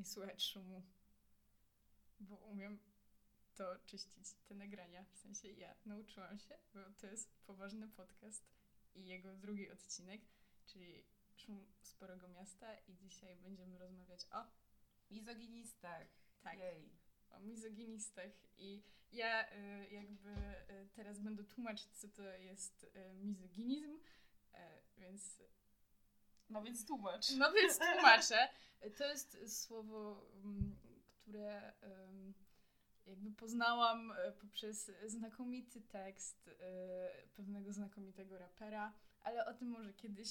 nie słychać szumu, bo umiem to czyścić, te nagrania. W sensie ja nauczyłam się, bo to jest poważny podcast i jego drugi odcinek, czyli szum sporego miasta i dzisiaj będziemy rozmawiać o mizoginistach. Tak. Jej. o mizoginistach i ja y, jakby y, teraz będę tłumaczyć, co to jest y, mizoginizm, y, więc No więc tłumacz. no więc tłumaczę. To jest słowo, mm, które jakby poznałam y, poprzez znakomity tekst y, pewnego znakomitego rapera, ale o tym może kiedyś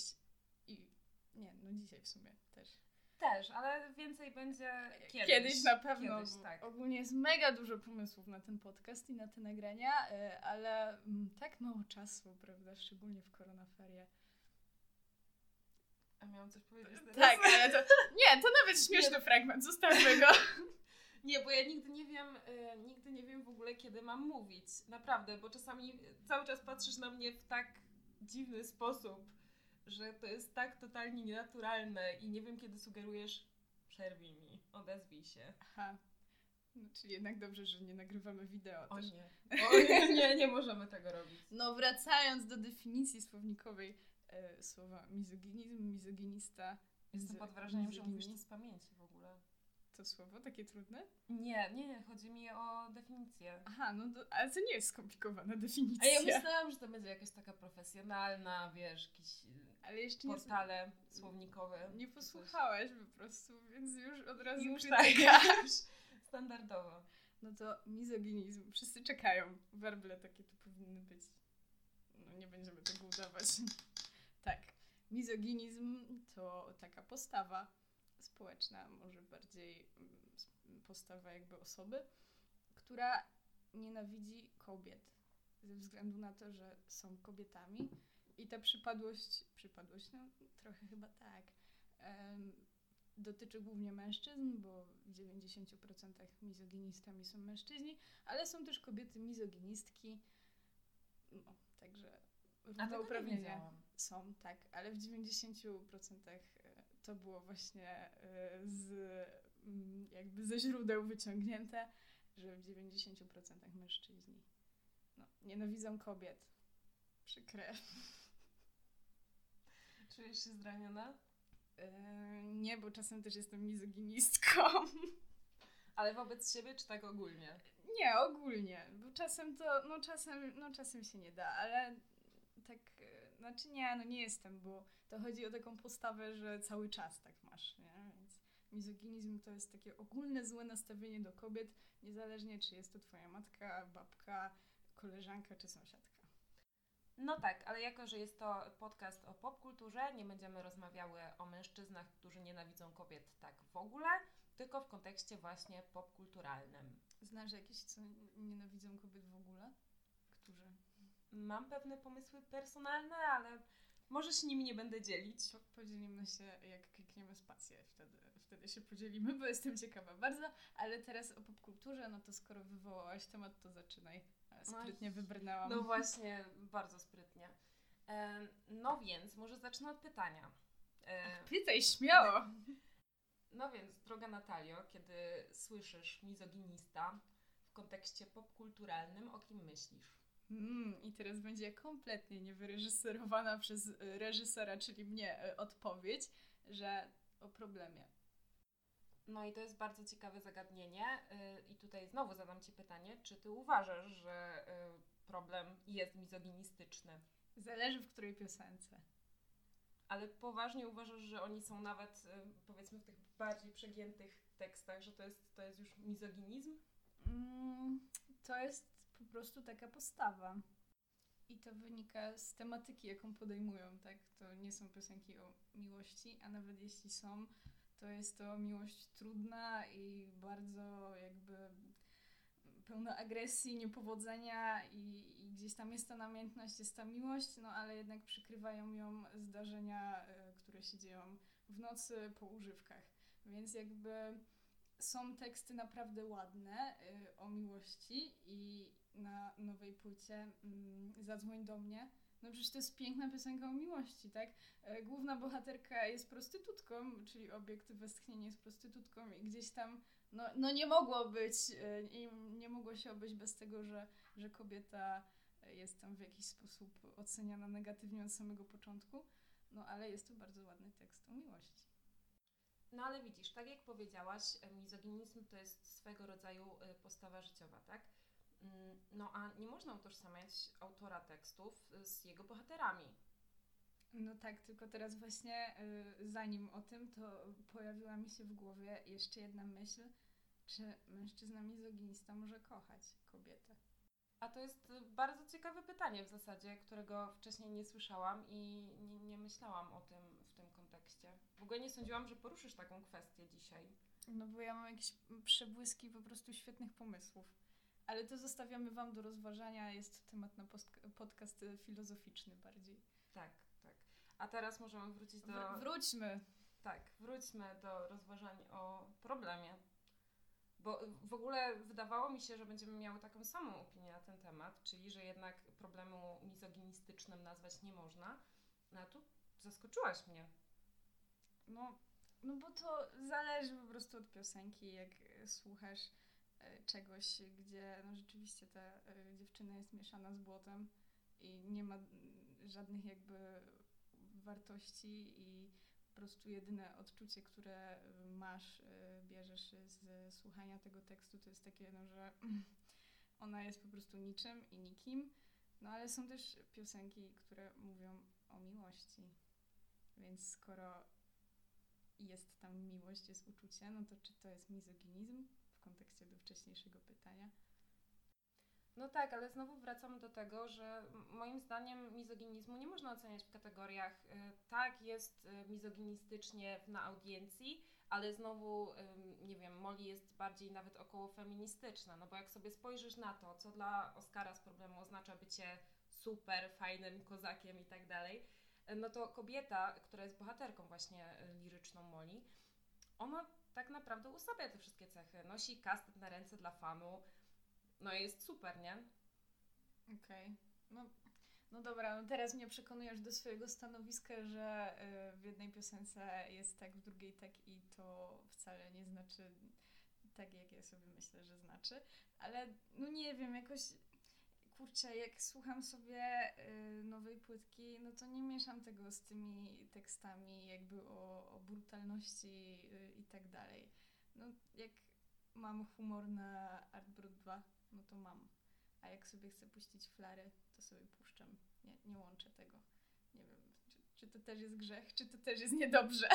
i nie, no dzisiaj w sumie też. Też, ale więcej będzie kiedyś. Kiedyś, na pewno. Kiedyś, tak. Ogólnie jest mega dużo pomysłów na ten podcast i na te nagrania, y, ale mm, tak mało czasu, prawda? Szczególnie w koronaferie. A miałam coś powiedzieć teraz? Tak, ale to. Nie, to nawet śmieszny fragment, zostawmy go. Nie, bo ja nigdy nie wiem, y, nigdy nie wiem w ogóle, kiedy mam mówić. Naprawdę, bo czasami cały czas patrzysz na mnie w tak dziwny sposób, że to jest tak totalnie nienaturalne i nie wiem, kiedy sugerujesz przerwij mi, odezwij się. Aha. No, czyli jednak dobrze, że nie nagrywamy wideo O też. nie. O nie, nie, nie możemy tego robić. No, wracając do definicji słownikowej e, słowa mizoginizm, mizoginista. Jestem pod wrażeniem, że mówisz to z pamięci w ogóle. To słowo takie trudne? Nie, nie, nie, chodzi mi o definicję. Aha, no ale to nie jest skomplikowana definicja. A ja myślałam, że to będzie jakaś taka profesjonalna, wiesz, jakieś y, ale jeszcze nie, portale słownikowe. nie czy coś. posłuchałaś po prostu, więc już od razu Już tak, już standardowo. No to mizoginizm. Wszyscy czekają. Werble takie tu powinny być. No nie będziemy tego udawać. Tak. Mizoginizm to taka postawa społeczna, może bardziej mm, postawa jakby osoby, która nienawidzi kobiet ze względu na to, że są kobietami. I ta przypadłość, przypadłość, no trochę chyba tak, em, dotyczy głównie mężczyzn, bo w 90% mizoginistami są mężczyźni, ale są też kobiety mizoginistki. No, także równouprawnienie. Są, tak, ale w 90% e, to było właśnie e, z mm, jakby ze źródeł wyciągnięte, że w 90% mężczyźni no, nienawidzą kobiet. Przykre. Czujesz się zraniona? E, nie, bo czasem też jestem mizoginistką. Ale wobec siebie, czy tak ogólnie? Nie, ogólnie, bo czasem to, no czasem, no czasem się nie da, ale znaczy nie, no nie jestem, bo to chodzi o taką postawę, że cały czas tak masz, nie? Więc mizoginizm to jest takie ogólne złe nastawienie do kobiet, niezależnie czy jest to twoja matka, babka, koleżanka czy sąsiadka. No tak, ale jako, że jest to podcast o popkulturze, nie będziemy rozmawiały o mężczyznach, którzy nienawidzą kobiet tak w ogóle, tylko w kontekście właśnie popkulturalnym. Znasz jakieś, co nienawidzą kobiet w ogóle? Którzy? Mam pewne pomysły personalne, ale może się nimi nie będę dzielić. Po, podzielimy się, jak klikniemy spację, wtedy, wtedy się podzielimy, bo jestem ciekawa bardzo. Ale teraz o popkulturze, no to skoro wywołałaś temat, to zaczynaj. E, Sprytnie wybrnęłam. No właśnie, bardzo sprytnie. Em, No więc, może zacznę od pytania. E, Pytaj śmiało. No więc, droga Natalio, kiedy słyszysz mizoginista w kontekście popkulturalnym, o kim myślisz? Mm, I teraz będzie kompletnie niewyreżyserowana przez y, reżysera, czyli mnie, y, odpowiedź, że o problemie. No i to jest bardzo ciekawe zagadnienie. y, I tutaj znowu zadam Ci pytanie, czy Ty uważasz, że problem jest mizoginistyczny? Zależy w której piosence. Ale poważnie uważasz, że oni są nawet, powiedzmy, w tych bardziej przegiętych tekstach, że to jest, to jest już mizoginizm? Mm, to jest po prostu taka postawa. I to wynika z tematyki, jaką podejmują, tak? To nie są piosenki o miłości, a nawet jeśli są, to jest to miłość trudna i bardzo jakby pełna agresji, niepowodzenia i, i gdzieś tam jest ta namiętność, jest ta miłość, no ale jednak przykrywają ją zdarzenia, y, które się dzieją w nocy po używkach. Więc jakby są teksty naprawdę ładne y, o miłości i na nowej płycie mm, Zadzwoń do mnie No przecież to jest piękna piosenka o miłości, tak? E, Główna bohaterka jest prostytutką, czyli obiekt westchnienia jest prostytutką i gdzieś tam, no, no nie mogło być, e, nie, mogło się obejść bez tego, że, że kobieta jest tam w jakiś sposób oceniana negatywnie od samego początku. No ale jest to bardzo ładny tekst o miłości. No ale widzisz, tak jak powiedziałaś, e, mizoginizm to jest swego rodzaju e, postawa życiowa, tak? Mm, no a nie można utożsamiać autora tekstów e, z jego bohaterami. No tak, tylko teraz właśnie zanim o tym, to pojawiła mi się w głowie jeszcze jedna myśl, czy mężczyzna mizoginista może kochać kobietę? A to jest bardzo ciekawe pytanie w zasadzie, którego wcześniej nie słyszałam i nie, nie myślałam o tym w tym kontekście. W ogóle nie sądziłam, że poruszysz taką kwestię dzisiaj. No bo ja mam jakieś przebłyski po prostu świetnych pomysłów. Ale to zostawiamy Wam do rozważania. Jest to temat na podcast filozoficzny bardziej. Tak, tak. A teraz możemy wrócić do. Wr wróćmy. Tak, wróćmy do rozważań o problemie. Bo w ogóle wydawało mi się, że będziemy miały taką samą opinię na ten temat, czyli że jednak problemu mizoginistycznym nazwać nie można. No a tu zaskoczyłaś mnie. No, no bo to zależy po prostu od piosenki, jak słuchasz czegoś, gdzie no rzeczywiście ta e, dziewczyna jest mieszana z błotem i nie ma żadnych jakby wartości i po prostu jedyne odczucie, które masz, e, bierzesz z słuchania tego tekstu, to jest takie, no, że ona jest po prostu niczym i nikim. No ale są też piosenki, które mówią o miłości. Więc skoro jest tam miłość, jest uczucie, no to czy to jest mizoginizm kontekście do wcześniejszego pytania? No tak, ale znowu wracamy do tego, że moim zdaniem mizoginizmu nie można oceniać w kategoriach y, tak, jest y, mizoginistycznie na audiencji, ale znowu, nie wiem, Molly jest bardziej nawet około feministyczna, no bo jak sobie spojrzysz na to, co dla Oscara z problemu oznacza bycie super, fajnym kozakiem i tak dalej, no to kobieta, która jest bohaterką właśnie liryczną Moli, ona tak naprawdę usabia te wszystkie cechy. Nosi kastet na ręce dla fanu, no i jest super, nie? Okej. Okay. No, no dobra, no teraz mnie przekonujesz do swojego stanowiska, że e, w jednej piosence jest tak, w drugiej tak i to wcale nie znaczy tak, jak ja sobie myślę, że znaczy. Ale no nie wiem, jakoś kurczę, jak słucham sobie y, nowej płytki, no to nie mieszam tego z tymi tekstami jakby o, o brutalności y, i tak dalej. No jak mam humor na Artbrut 2, no to mam. A jak sobie chcę puścić flary, to sobie puszczam. Nie, nie łączę tego. Nie wiem, czy, czy to też jest grzech, czy to też jest niedobrze.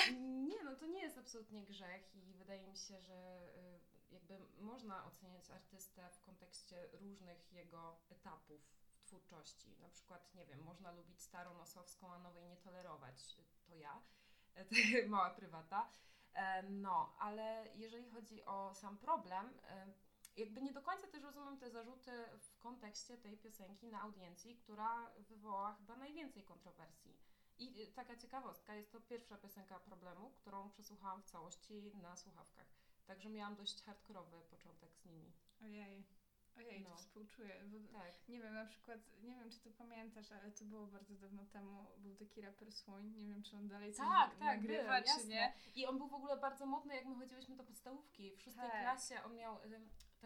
Nie, no to nie jest absolutnie grzech i wydaje mi się, że y, jakby można oceniać artystę w kontekście różnych jego etapów w twórczości. Na przykład, nie wiem, można lubić starą Nosowską, a nowej nie tolerować. To ja, mała prywata. E, no, ale jeżeli chodzi o sam problem, e, jakby nie do końca też rozumiem te zarzuty w kontekście tej piosenki na audiencji, która wywołała chyba najwięcej kontrowersji. I e, taka ciekawostka, jest to pierwsza piosenka problemu, którą przesłuchałam w całości na słuchawkach. Także miałam dość hardkorowy początek z nimi. Ojej. Ojej, no. to współczuję. Tak. Nie wiem, na przykład, nie wiem, czy to pamiętasz, ale to było bardzo dawno temu. Był taki raper Słoń, nie wiem, czy on dalej coś tak, tak, nagrywa, był, czy jasne. nie. I on był w ogóle bardzo modny, jak my chodziłyśmy do podstawówki. W szóstej tak. klasie on miał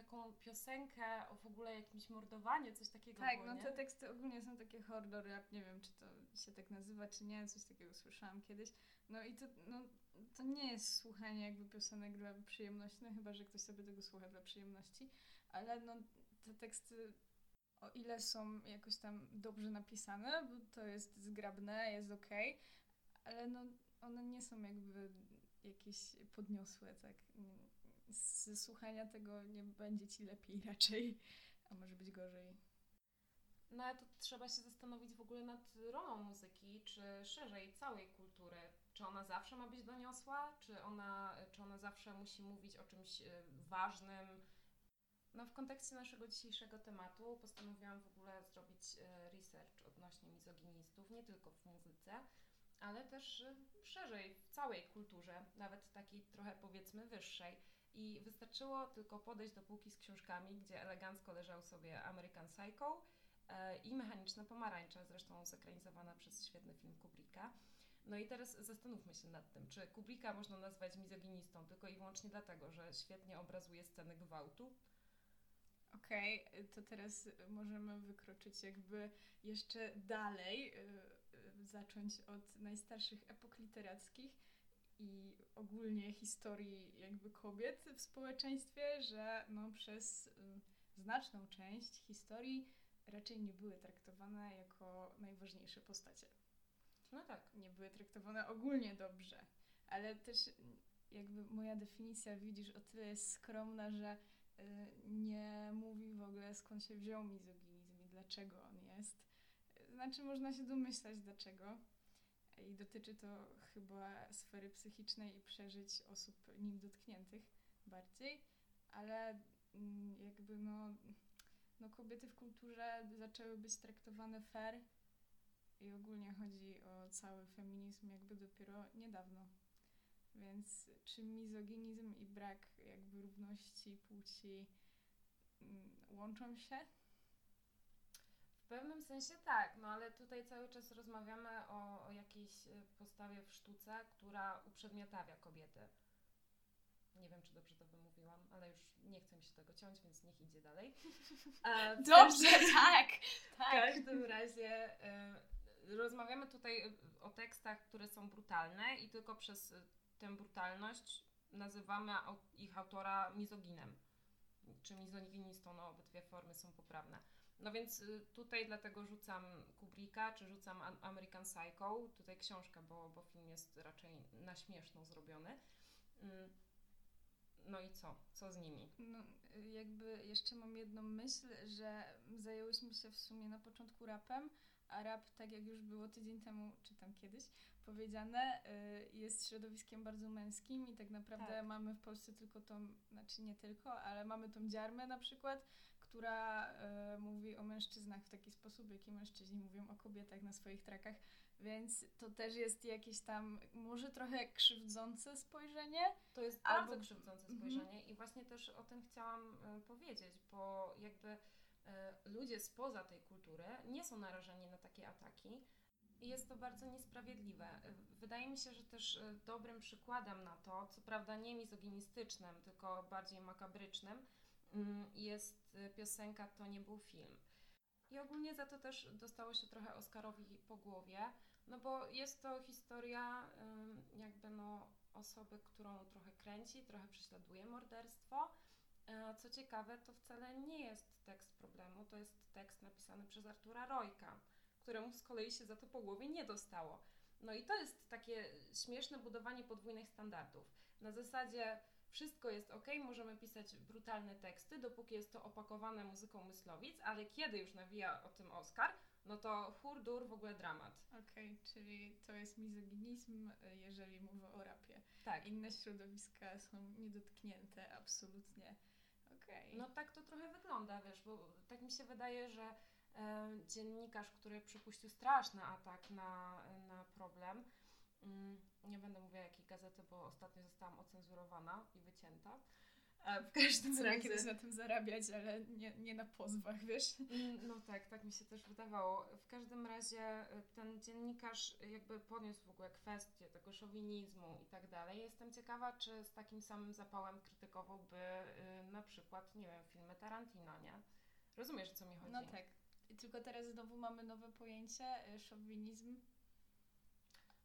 taką piosenkę o w ogóle jakimś mordowaniu, coś takiego Tak, było, no te teksty ogólnie są takie horror rap, nie wiem, czy to się tak nazywa, czy nie, coś takiego słyszałam kiedyś. No i to, no, to nie jest słuchanie jakby piosenek dla przyjemności, no chyba, że ktoś sobie tego słucha dla przyjemności, ale no te teksty o ile są jakoś tam dobrze napisane, bo to jest zgrabne, jest ok, ale no one nie są jakby jakieś podniosłe, tak. Z słuchania tego nie będzie ci lepiej raczej, a może być gorzej. No ale to trzeba się zastanowić w ogóle nad rolą muzyki, czy szerzej całej kultury czy ona zawsze ma być doniosła? Czy ona, czy ona zawsze musi mówić o czymś e, ważnym? No, w kontekście naszego dzisiejszego tematu postanowiłam w ogóle zrobić e, research odnośnie mizoginistów, nie tylko w muzyce, ale też e, szerzej w całej kulturze, nawet takiej trochę powiedzmy wyższej. I wystarczyło tylko podejść do półki z książkami, gdzie elegancko leżał sobie American Psycho e, i Mechaniczne Pomarańcze, zresztą zekranizowana przez świetny film Kubricka. No i teraz zastanówmy się nad tym, czy Kubricka można nazwać mizoginistą tylko i wyłącznie dlatego, że świetnie obrazuje sceny gwałtu? Okej, okay, to teraz możemy wykroczyć jakby jeszcze dalej, yy, zacząć od najstarszych epok literackich i ogólnie historii jakby kobiet w społeczeństwie, że no przez y, znaczną część historii raczej nie były traktowane jako najważniejsze postacie. No tak. Nie były traktowane ogólnie dobrze, ale też jakby moja definicja, widzisz, o tyle jest skromna, że y, nie mówi w ogóle skąd się wziął mizoginizm i dlaczego on jest. Znaczy można się domyślać dlaczego, i dotyczy to chyba sfery psychicznej i przeżyć osób nim dotkniętych bardziej, ale mm, jakby no, no kobiety w kulturze zaczęły być traktowane fair i ogólnie chodzi o cały feminizm jakby dopiero niedawno. Więc czy mizoginizm i brak jakby równości płci mm, łączą się? W pewnym sensie tak, no ale tutaj cały czas rozmawiamy o, o jakiejś e, postawie w sztuce, która uprzedmiotawia kobiety. Nie wiem, czy dobrze to wymówiłam, ale już nie chcę mi się tego ciąć, więc niech idzie dalej. E, dobrze, tak, tak. W każdym razie e, rozmawiamy tutaj o tekstach, które są brutalne i tylko przez tę brutalność nazywamy ich autora mizoginem czy mizoginistą, no obydwie formy są poprawne. No więc y, tutaj dlatego rzucam Kubricka, czy rzucam American Psycho, tutaj książka, bo, bo film jest raczej na śmieszno zrobiony. Mm, no i co? Co z nimi? No, jakby jeszcze mam jedną myśl, że zajęłyśmy się w sumie na początku rapem, a rap, tak jak już było tydzień temu, czy tam kiedyś, powiedziane, y, jest środowiskiem bardzo męskim i tak naprawdę tak. mamy w Polsce tylko tą, znaczy nie tylko, ale mamy tą dziarmę na przykład, która y, mówi o mężczyznach w taki sposób, jaki mężczyźni mówią o kobietach na swoich trakach, więc to też jest jakieś tam może trochę krzywdzące spojrzenie. To jest albo... bardzo krzywdzące mhm. spojrzenie i właśnie też o tym chciałam y, powiedzieć, bo jakby ludzie spoza tej kultury nie są narażeni na takie ataki, i jest to bardzo niesprawiedliwe. Wydaje mi się, że też dobrym przykładem na to, co prawda nie mizoginistycznym, tylko bardziej makabrycznym, mm, jest e, piosenka To nie był film. I ogólnie za to też dostało się trochę Oscarowi po głowie, no bo jest to historia jakby no osoby, którą trochę kręci, trochę prześladuje morderstwo. E, co ciekawe, to wcale nie jest tekst problemu, to jest tekst napisany przez Artura Rojka któremu z kolei się za to po głowie nie dostało. No i to jest takie śmieszne budowanie podwójnych standardów. Na zasadzie wszystko jest ok, możemy pisać brutalne teksty, dopóki jest to opakowane muzyką myslowic, ale kiedy już nawija o tym Oscar, no to hurdur w ogóle dramat. Okej, okay, czyli to jest mizoginizm, jeżeli mówię o rapie. Tak. Inne środowiska są niedotknięte, absolutnie. Okay. No tak to trochę wygląda, wiesz, bo tak mi się wydaje, że E, dziennikarz, który przypuścił straszny atak na, na problem. Mm, nie będę mówiła jakiej gazety, bo ostatnio zostałam ocenzurowana i wycięta. E, w każdym Co razie. kiedyś na tym zarabiać, ale nie, nie na pozwach, wiesz? Mm, no tak, tak mi się też wydawało. W każdym razie e, ten dziennikarz jakby podniósł w ogóle kwestię tego szowinizmu i tak dalej. Jestem ciekawa, czy z takim samym zapałem krytykowałby na przykład, nie wiem, filmy Tarantino, nie? Rozumiesz, o co mi chodzi? No tak. Tylko teraz znowu mamy nowe pojęcie, y, szowinizm.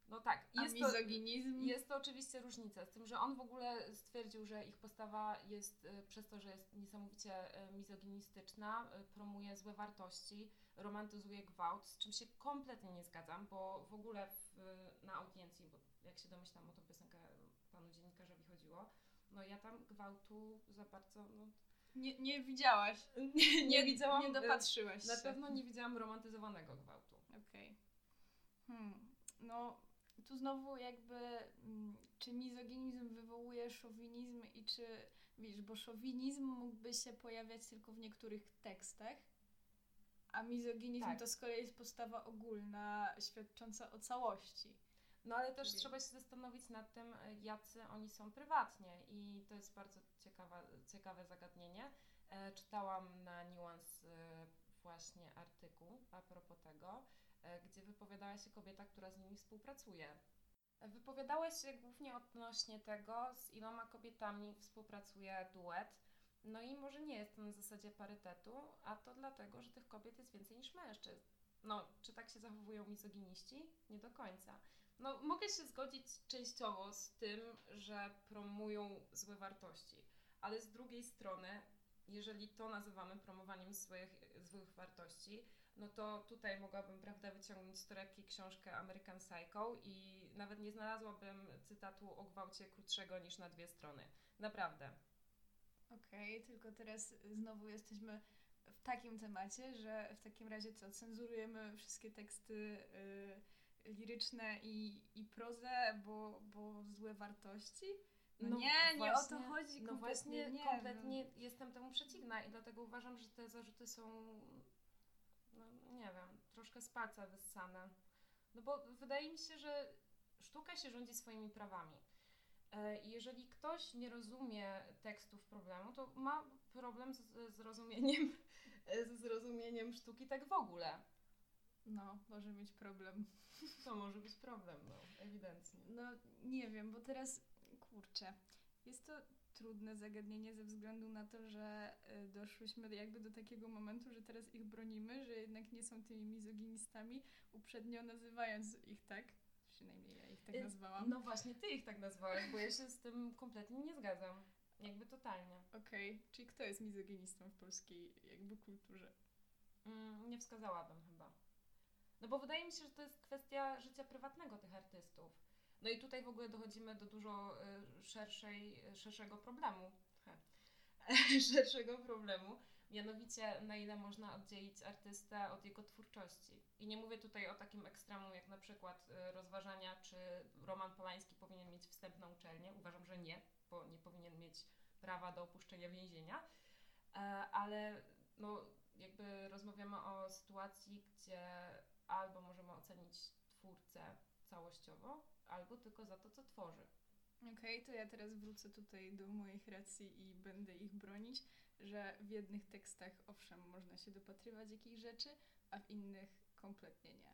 No tak, jest mizoginizm. To, jest to oczywiście różnica, z tym, że on w ogóle stwierdził, że ich postawa jest, y, przez to, że jest niesamowicie y, mizoginistyczna, promuje złe wartości, romantyzuje gwałt, z czym się kompletnie nie zgadzam, bo w ogóle w, na audiencji, bo jak się domyślam o tą piosenkę panu dziennikarzowi chodziło, no ja tam gwałtu za bardzo, no nie, nie widziałaś. Nie, nie widziałam. Nie dopatrzyłaś Na się. pewno nie widziałam romantyzowanego gwałtu. Okej. Okay. Hmm. No, tu znowu jakby, mm, czy mizoginizm wywołuje szowinizm i czy, wiesz, bo szowinizm mógłby się pojawiać tylko w niektórych tekstach, a mizoginizm tak. to z kolei jest postawa ogólna, świadcząca o całości. No ale też trzeba się zastanowić nad tym, jacy oni są prywatnie i to jest bardzo ciekawa, ciekawe zagadnienie. E, czytałam na Nuance właśnie artykuł a propos tego, e, gdzie wypowiadała się kobieta, która z nimi współpracuje. Wypowiadałeś się głównie odnośnie tego, z iloma kobietami współpracuje duet. No i może nie jest to na zasadzie parytetu, a to dlatego, że tych kobiet jest więcej niż mężczyzn. No, czy tak się zachowują mizoginiści? Nie do końca. No, mogę się zgodzić częściowo z tym, że promują złe wartości, ale z drugiej strony, jeżeli to nazywamy promowaniem złych, złych wartości, no to tutaj mogłabym, prawda, wyciągnąć z torebki książkę American Psycho i nawet nie znalazłabym cytatu o gwałcie krótszego niż na dwie strony. Naprawdę. Okej, okay, tylko teraz znowu jesteśmy w takim temacie, że w takim razie co, cenzurujemy wszystkie teksty y, liryczne i, i prozę, bo, bo złe wartości? No, no nie, właśnie, nie o to chodzi. No właśnie, nie, kompletnie no. jestem temu przeciwna i dlatego uważam, że te zarzuty są, nie wiem, troszkę z palca wyssane. No bo wydaje mi się, że sztuka się rządzi swoimi prawami. E, jeżeli ktoś nie rozumie tekstów problemu, to ma problem z zrozumieniem, ze zrozumieniem sztuki tak w ogóle. No, może mieć problem. To może być problem, no, ewidentnie. No, nie wiem, bo teraz, kurczę, jest to trudne zagadnienie ze względu na to, że e, doszłyśmy jakby do takiego momentu, że teraz ich bronimy, że jednak nie są tymi mizoginistami, uprzednio nazywając ich tak. Przynajmniej ja ich tak y, nazwałam. No właśnie, ty ich tak nazwałeś, bo ja się z tym kompletnie nie zgadzam. Jakby totalnie. Okej, okay. czyli kto jest mizoginistą w polskiej jakby kulturze? Mm, nie wskazałabym chyba. No bo wydaje mi się, że to jest kwestia życia prywatnego tych artystów. No i tutaj w ogóle dochodzimy do dużo y, szerszej, szerszego problemu. szerszego problemu. Mianowicie, na ile można oddzielić artystę od jego twórczości. I nie mówię tutaj o takim ekstremum, jak na przykład y, rozważania, czy Roman Polański powinien mieć wstęp na uczelnię. Uważam, że nie, bo nie powinien mieć prawa do opuszczenia więzienia. E, ale no, jakby rozmawiamy o sytuacji, gdzie albo możemy ocenić twórcę całościowo, albo tylko za to, co tworzy. Okej, okay, to ja teraz wrócę tutaj do moich racji i będę ich bronić, że w jednych tekstach owszem można się dopatrywać jakichś rzeczy, a w innych kompletnie nie.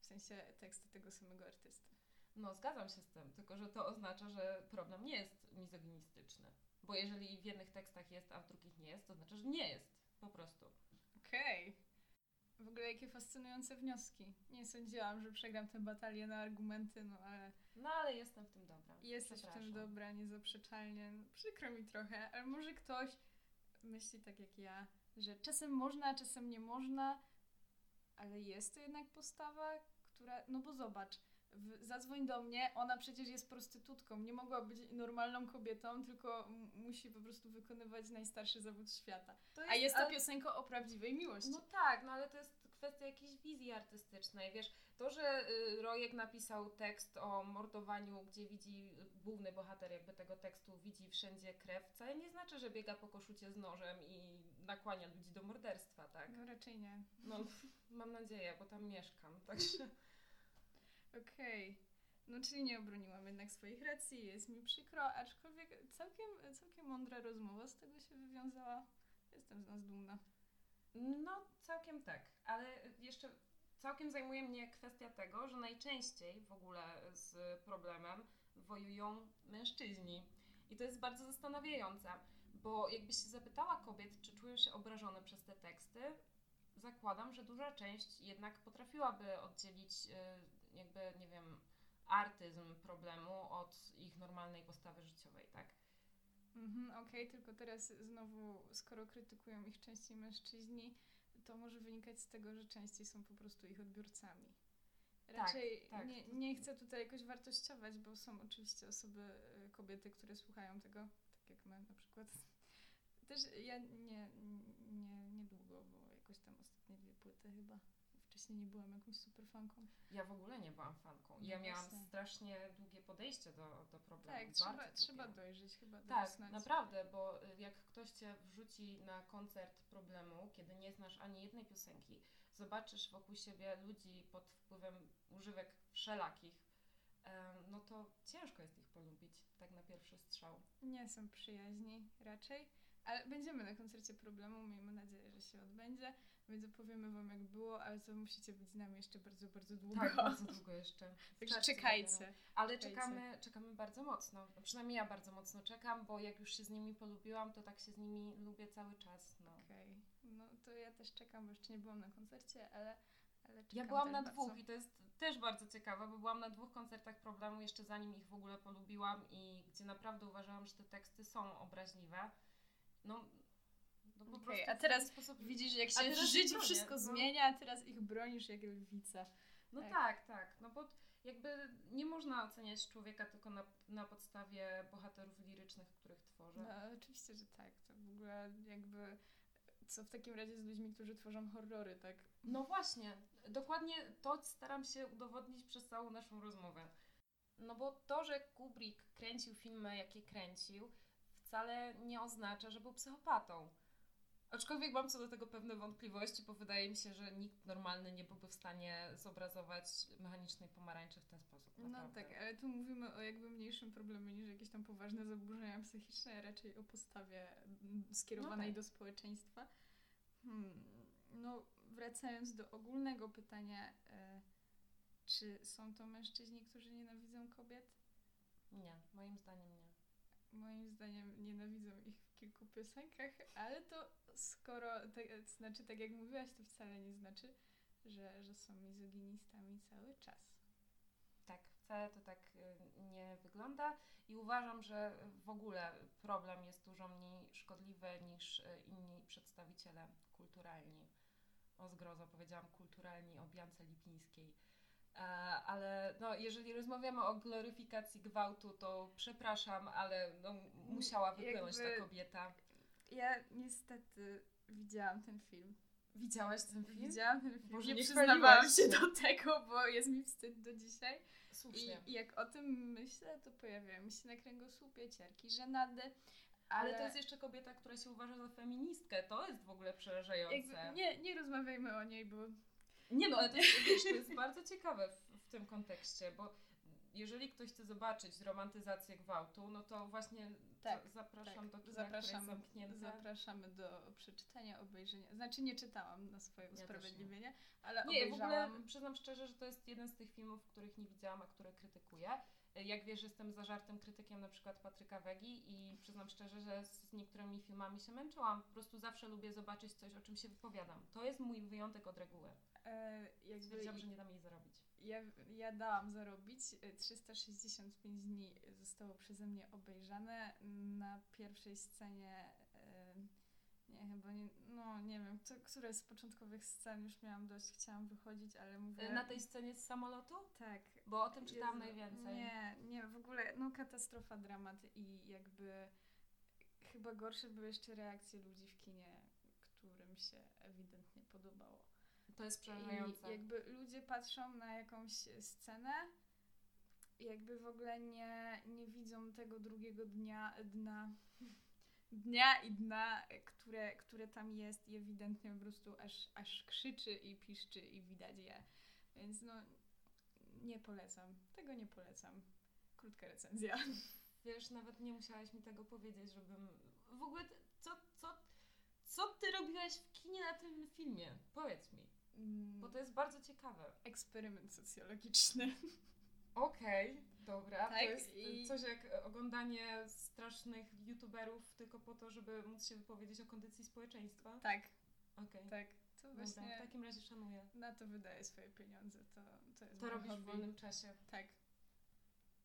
W sensie teksty tego samego artysty. No, zgadzam się z tym, tylko że to oznacza, że problem nie jest mizoginistyczny. Bo jeżeli w jednych tekstach jest, a w drugich nie jest, to znaczy, że nie jest. Po prostu. Okej. Okay. W ogóle jakie fascynujące wnioski. Nie sądziłam, że przegram tę batalię na argumenty, no ale... No ale jestem w tym dobra. Jesteś w tym dobra, niezaprzeczalnie. No, przykro mi trochę, ale może ktoś myśli tak jak ja, że czasem można, czasem nie można, ale jest to jednak postawa, która... No bo zobacz, zadzwoń do mnie, ona przecież jest prostytutką, nie mogła być normalną kobietą, tylko musi po prostu wykonywać najstarszy zawód świata. Jest, A jest to piosenka o prawdziwej miłości. No tak, no ale to jest kwestia jakiejś wizji artystycznej, wiesz, to, że y, Rojek napisał tekst o mordowaniu, gdzie widzi główny bohater jakby tego tekstu, widzi wszędzie krew, wcale nie znaczy, że biega po koszucie z nożem i nakłania ludzi do morderstwa, tak? No raczej nie. No, mam nadzieję, bo tam mieszkam, także... Okej. Okay. No czyli nie obroniłam jednak swoich racji, jest mi przykro, aczkolwiek całkiem, całkiem mądra rozmowa z tego się wywiązała. Jestem z nas dumna. No, całkiem tak, ale jeszcze całkiem zajmuje mnie kwestia tego, że najczęściej w ogóle z problemem wojują mężczyźni. I to jest bardzo zastanawiające, bo jakbyś się zapytała kobiet, czy czują się obrażone przez te teksty, zakładam, że duża część jednak potrafiłaby oddzielić y, jakby, nie wiem, artyzm problemu od ich normalnej postawy życiowej, tak? Mhm, Okej, okay, tylko teraz znowu, skoro krytykują ich częściej mężczyźni, to może wynikać z tego, że częściej są po prostu ich odbiorcami. Raczej tak, tak. Nie, nie chcę tutaj jakoś wartościować, bo są oczywiście osoby, y, kobiety, które słuchają tego, tak jak my na przykład. Też ja nie, nie, niedługo, bo jakoś tam ostatnie dwie płyty chyba wcześniej nie byłam jakąś super fanką. Ja w ogóle nie byłam fanką. No ja miałam właśnie. strasznie długie podejście do, do problemu. Tak, trzeba, trzeba dojrzeć chyba. Tak, naprawdę, bo y, jak ktoś cię wrzuci na koncert problemu, kiedy nie znasz ani jednej piosenki, zobaczysz wokół siebie ludzi pod wpływem używek wszelakich, no to ciężko jest ich polubić, tak na pierwszy strzał. Nie są przyjaźni raczej. Ale będziemy na koncercie problemu, miejmy nadzieję, że się odbędzie, więc opowiemy wam jak było, ale to musicie być z nami jeszcze bardzo, bardzo długo. Tak, bardzo długo jeszcze. Także czekajcie. dopiero. Ale Czekajcie. czekamy, czekamy bardzo mocno. No, przynajmniej ja bardzo mocno czekam, bo jak już się z nimi polubiłam, to tak się z nimi lubię cały czas. No. Okej, no to ja też czekam, bo jeszcze nie byłam na koncercie, ale, Ja byłam też na bardzo. dwóch i to jest też bardzo ciekawe, bo byłam na dwóch koncertach problemu jeszcze zanim ich w ogóle polubiłam i gdzie naprawdę uważałam, że te teksty są obraźliwe. No, no po Okej, prostu a teraz sposób... Widzisz, jak się w życiu bronię, wszystko no. zmienia, a teraz ich bronisz jak lwica. No tak. tak, tak. No bo jakby nie można oceniać człowieka tylko na, na podstawie bohaterów lirycznych, których tworzę. No, oczywiście, że tak. To w ogóle jakby... Co w takim razie z ludźmi, którzy tworzą horrory, tak? No właśnie, dokładnie to staram się udowodnić przez całą naszą rozmowę. No bo to, że Kubrick kręcił filmy, jakie kręcił, wcale nie oznacza, że był psychopatą. Aczkolwiek mam co do tego pewne wątpliwości, bo wydaje mi się, że nikt normalny nie byłby w stanie zobrazować mechanicznej pomarańczy w ten sposób. No naprawdę. tak, ale tu mówimy o jakby mniejszym problemie niż jakieś tam poważne zaburzenia psychiczne, a raczej o postawie mm, skierowanej tak. do społeczeństwa. Hmm. No, wracając do ogólnego pytania, e, czy są to mężczyźni, którzy nienawidzą kobiet? Nie, moim zdaniem nie. Moim zdaniem nienawidzą ich w kilku piosenkach, ale to skoro, tak, znaczy tak jak mówiłaś, to wcale nie znaczy, że, że są mizoginistami cały czas. Tak, wcale to tak y, nie wygląda i uważam, że w ogóle problem jest dużo mniej szkodliwy niż y, inni przedstawiciele kulturalni. O zgrozo powiedziałam kulturalni o Biance Lipińskiej. E, Ale no, jeżeli rozmawiamy o gloryfikacji gwałtu, to przepraszam, ale no, musiała wypłynąć Jakby- ta kobieta. Ja niestety widziałam ten film. Widziałaś ten film? Widziałam ten film. Boże, nie nie przyznawałam się do tego, bo jest mi wstyd do dzisiaj. I, Słusznie. I jak o tym myślę, to pojawiają mi się na kręgosłupie ciarki, żenady. Ale, Ale to jest jeszcze kobieta, która się uważa za feministkę. To jest w ogóle przerażające. jakby, nie, nie rozmawiajmy o niej, bo Nie no, ale to jest, wiesz, to jest bardzo ciekawe w, w tym kontekście, bo jeżeli ktoś chce zobaczyć romantyzację gwałtu, no to właśnie Tak, za, zapraszam tak, do kina, które jest zapraszamy, zamknięte. zapraszamy do przeczytania, obejrzenia. Znaczy nie czytałam na swoje też nie. usprawiedliwienie, ale Nie, w ogóle obejrzałam. przyznam szczerze, że to jest jeden z tych filmów, których nie widziałam, a które krytykuję. Jak wiesz, jestem zażartym krytykiem na przykład Patryka Wegi i przyznam szczerze, że z niektórymi filmami się męczyłam. Po prostu zawsze lubię zobaczyć coś, o czym się wypowiadam. To jest mój wyjątek od reguły. E, jakby Stwierdziłam, że nie dam jej zarobić. Ja, ja dałam zarobić. e, 365 dni zostało przeze mnie obejrzane. Na pierwszej scenie, e, nie chyba nie, no nie wiem, które z początkowych scen już miałam dość, chciałam wychodzić, ale mówię... Na tej scenie z samolotu? Tak. Bo o tym czytałam Jezu, najwięcej. Nie, nie, w ogóle, no katastrofa, dramat i jakby chyba gorsze były jeszcze reakcje ludzi w kinie, którym się ewidentnie podobało. To jest przerażające. I jakby ludzie patrzą na jakąś scenę jakby w ogóle nie, nie widzą tego drugiego dnia, dna, dnia i dna, które, które tam jest i ewidentnie po prostu aż, aż krzyczy i piszczy i widać je. Więc no nie polecam. Tego nie polecam. Krótka recenzja. Wiesz, nawet nie musiałaś mi tego powiedzieć, żebym... W ogóle, co, co, co ty robiłaś w kinie na tym filmie? Powiedz mi, bo to jest bardzo ciekawe. Mm, Eksperyment socjologiczny. Okej, dobra. Tak, to jest i- coś jak oglądanie strasznych youtuberów tylko po to, żeby móc się wypowiedzieć o kondycji społeczeństwa. Tak, Okej, tak. To dobra, właśnie w takim razie szanuję. na to wydaję swoje pieniądze. To, to jest To robisz w hobby. wolnym czasie. Tak.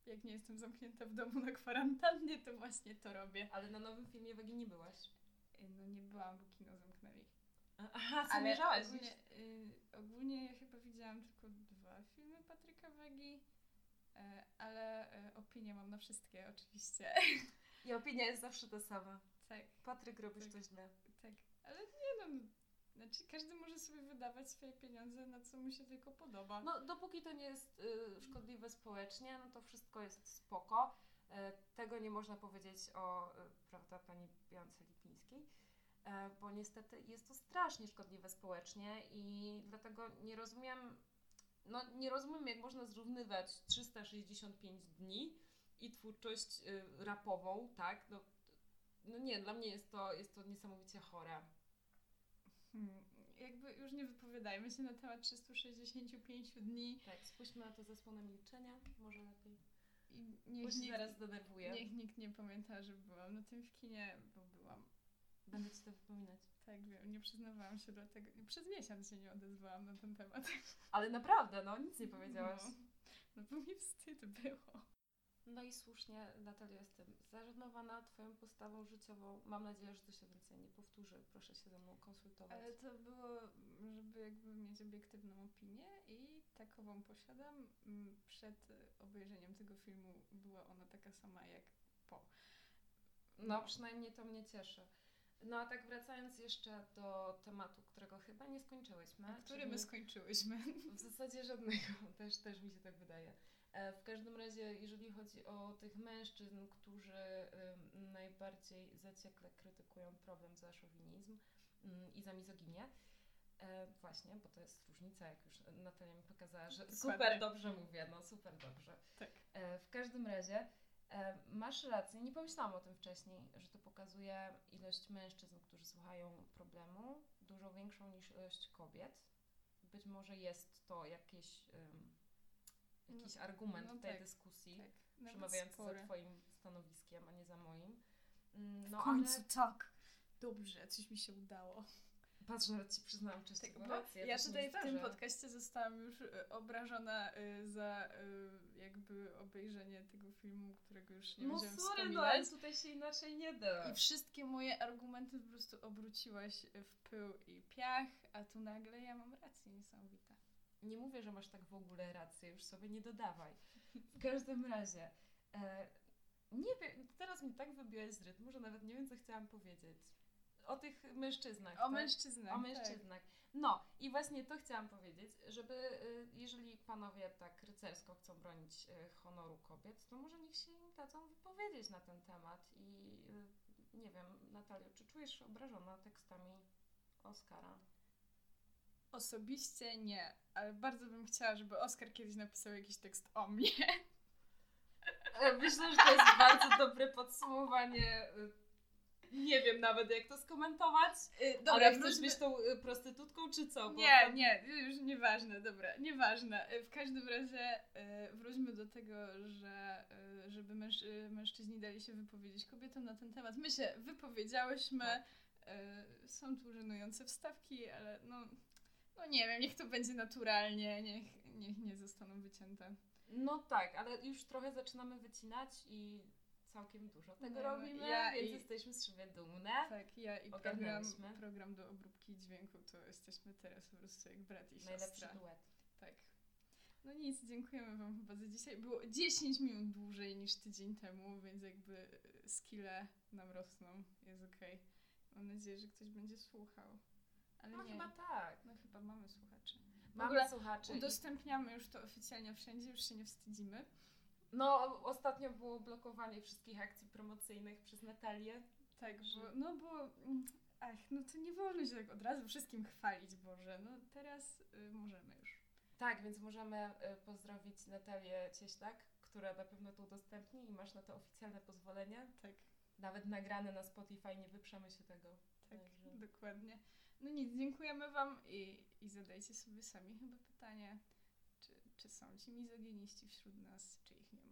Jak nie jestem zamknięta w domu na kwarantannie, to właśnie to robię. Ale na nowym filmie Wegi nie byłaś. No nie byłam, bo kino zamknęli. Aha, Ale zamierzałaś ogólnie, y, ogólnie ja chyba widziałam tylko dwa filmy Patryka Wegi, y, ale y, opinie mam na wszystkie oczywiście. I opinia jest zawsze ta sama. tak, Patryk, robisz Tak. to źle. tak. Ale nie no, znaczy każdy może sobie wydawać swoje pieniądze na co mu się tylko podoba. No, dopóki to nie jest y, szkodliwe społecznie, no to wszystko jest spoko. E, tego nie można powiedzieć o, y, prawda, pani Biance Lipińskiej, e, bo niestety jest to strasznie szkodliwe społecznie i dlatego nie rozumiem, no nie rozumiem, jak można zrównywać 365 dni i twórczość y, rapową, tak? No, no nie, dla mnie jest to, jest to niesamowicie chore. Hmm, jakby już nie wypowiadajmy się na temat 365 dni. Tak, spójrzmy na to zasłonę milczenia, może lepiej. I Bo niech się nikt, zaraz zdenerwuję. niech nikt nie pamięta, że byłam na tym w kinie, bo. Będę ci to wypominać. Tak, wiem, nie przyznawałam się do tego. Przez miesiąc się nie odezwałam na ten temat. Ale naprawdę, no nic nie powiedziałaś. No, no bo mi wstyd było. No i słusznie, Natalia, jestem zażenowana Twoją postawą życiową. Mam nadzieję, że to się więcej nie powtórzy. Proszę się ze mną konsultować. Ale to było, żeby jakby mieć obiektywną opinię i takową posiadam. Mm, Przed obejrzeniem tego filmu była ona taka sama jak po. No, przynajmniej to mnie cieszy. No a tak wracając jeszcze do tematu, którego chyba nie skończyłyśmy. Który czyli my skończyłyśmy. W zasadzie żadnego, też, też mi się tak wydaje. E, W każdym razie, jeżeli chodzi o tych mężczyzn, którzy najbardziej zaciekle krytykują problem za szowinizm ym, i za mizoginię, e, właśnie, bo to jest różnica, jak już Natalia mi pokazała, że Dokładnie. super dobrze mówię, no super dobrze. Tak. E, W każdym razie masz rację, nie pomyślałam o tym wcześniej, że to pokazuje ilość mężczyzn, którzy słuchają problemu, dużo większą niż ilość kobiet. Być może jest to jakieś, ym, jakiś No, argument no w tej tak, dyskusji, Tak. Nawet przemawiający spory. za Twoim stanowiskiem, a nie za moim. Mm, W No końcu ale tak. Dobrze, coś mi się udało. Patrz, nawet Ci przyznałam Tak, bo rację. ja się tutaj w tym podcaście zostałam już y, obrażona y, za y, jakby obejrzenie tego filmu, którego już nie No będziemy sorry, no wspominać. ale tutaj się inaczej nie da. I wszystkie moje argumenty po prostu obróciłaś w pył i piach, a tu nagle ja mam rację niesamowite. Nie mówię, że masz tak w ogóle rację, już sobie nie dodawaj. W każdym razie, e, nie wiem, teraz mi tak wybiłeś z rytmu, że nawet nie wiem, co chciałam powiedzieć. O tych mężczyznach. O tak? mężczyznach. O tak. mężczyznach. No i właśnie to chciałam powiedzieć, żeby y, jeżeli panowie tak rycersko chcą bronić y, honoru kobiet, to może niech się im dadzą wypowiedzieć na ten temat. I y, nie wiem, Natalio, czy czujesz się obrażona tekstami Oscara? Osobiście nie, ale bardzo bym chciała, żeby Oskar kiedyś napisał jakiś tekst o mnie. E, Myślę, że to jest bardzo dobre podsumowanie. Y, Nie wiem nawet, jak to skomentować. Dobra, Ale chcesz wróćmy- być tą y, prostytutką, czy co? Bo Nie, tam- nie, już nieważne, dobra, nieważne. Y, W każdym razie y, wróćmy do tego, że y, żeby męż, y, mężczyźni dali się wypowiedzieć kobietom na ten temat. My się wypowiedziałyśmy, Tak. y, są tu żenujące wstawki, ale no, no nie wiem, niech to będzie naturalnie, niech, niech nie zostaną wycięte. No tak, ale już trochę zaczynamy wycinać i całkiem dużo tego no, robimy, ja więc i- jesteśmy z siebie dumne. Tak, ja i program, program do obróbki dźwięku to jesteśmy teraz po prostu jak brat i Najlepszy siostra. duet. Tak. No nic, dziękujemy Wam chyba za dzisiaj. Było 10 minut dłużej niż tydzień temu, więc jakby e, skille nam rosną. Jest okej. Mam nadzieję, że ktoś będzie słuchał. Ale No nie. chyba tak. No chyba mamy słuchaczy. Mamy słuchaczy. Udostępniamy już to oficjalnie wszędzie, już się nie wstydzimy. No, ostatnio było blokowanie wszystkich akcji promocyjnych przez Natalię. Tak, bo, no bo, mm, ach, no to nie wolno się tak od razu wszystkim chwalić, Boże. No teraz y, możemy już. Tak, więc możemy y, pozdrowić Natalię Cieślak, która na pewno to udostępni i masz na to oficjalne pozwolenie. Tak, Nawet nagrane na Spotify, nie wyprzemy się tego. tak, Także- dokładnie. No nic, dziękujemy Wam i, i zadajcie sobie sami chyba pytanie, czy są ci mizoginiści wśród nas, czy ich nie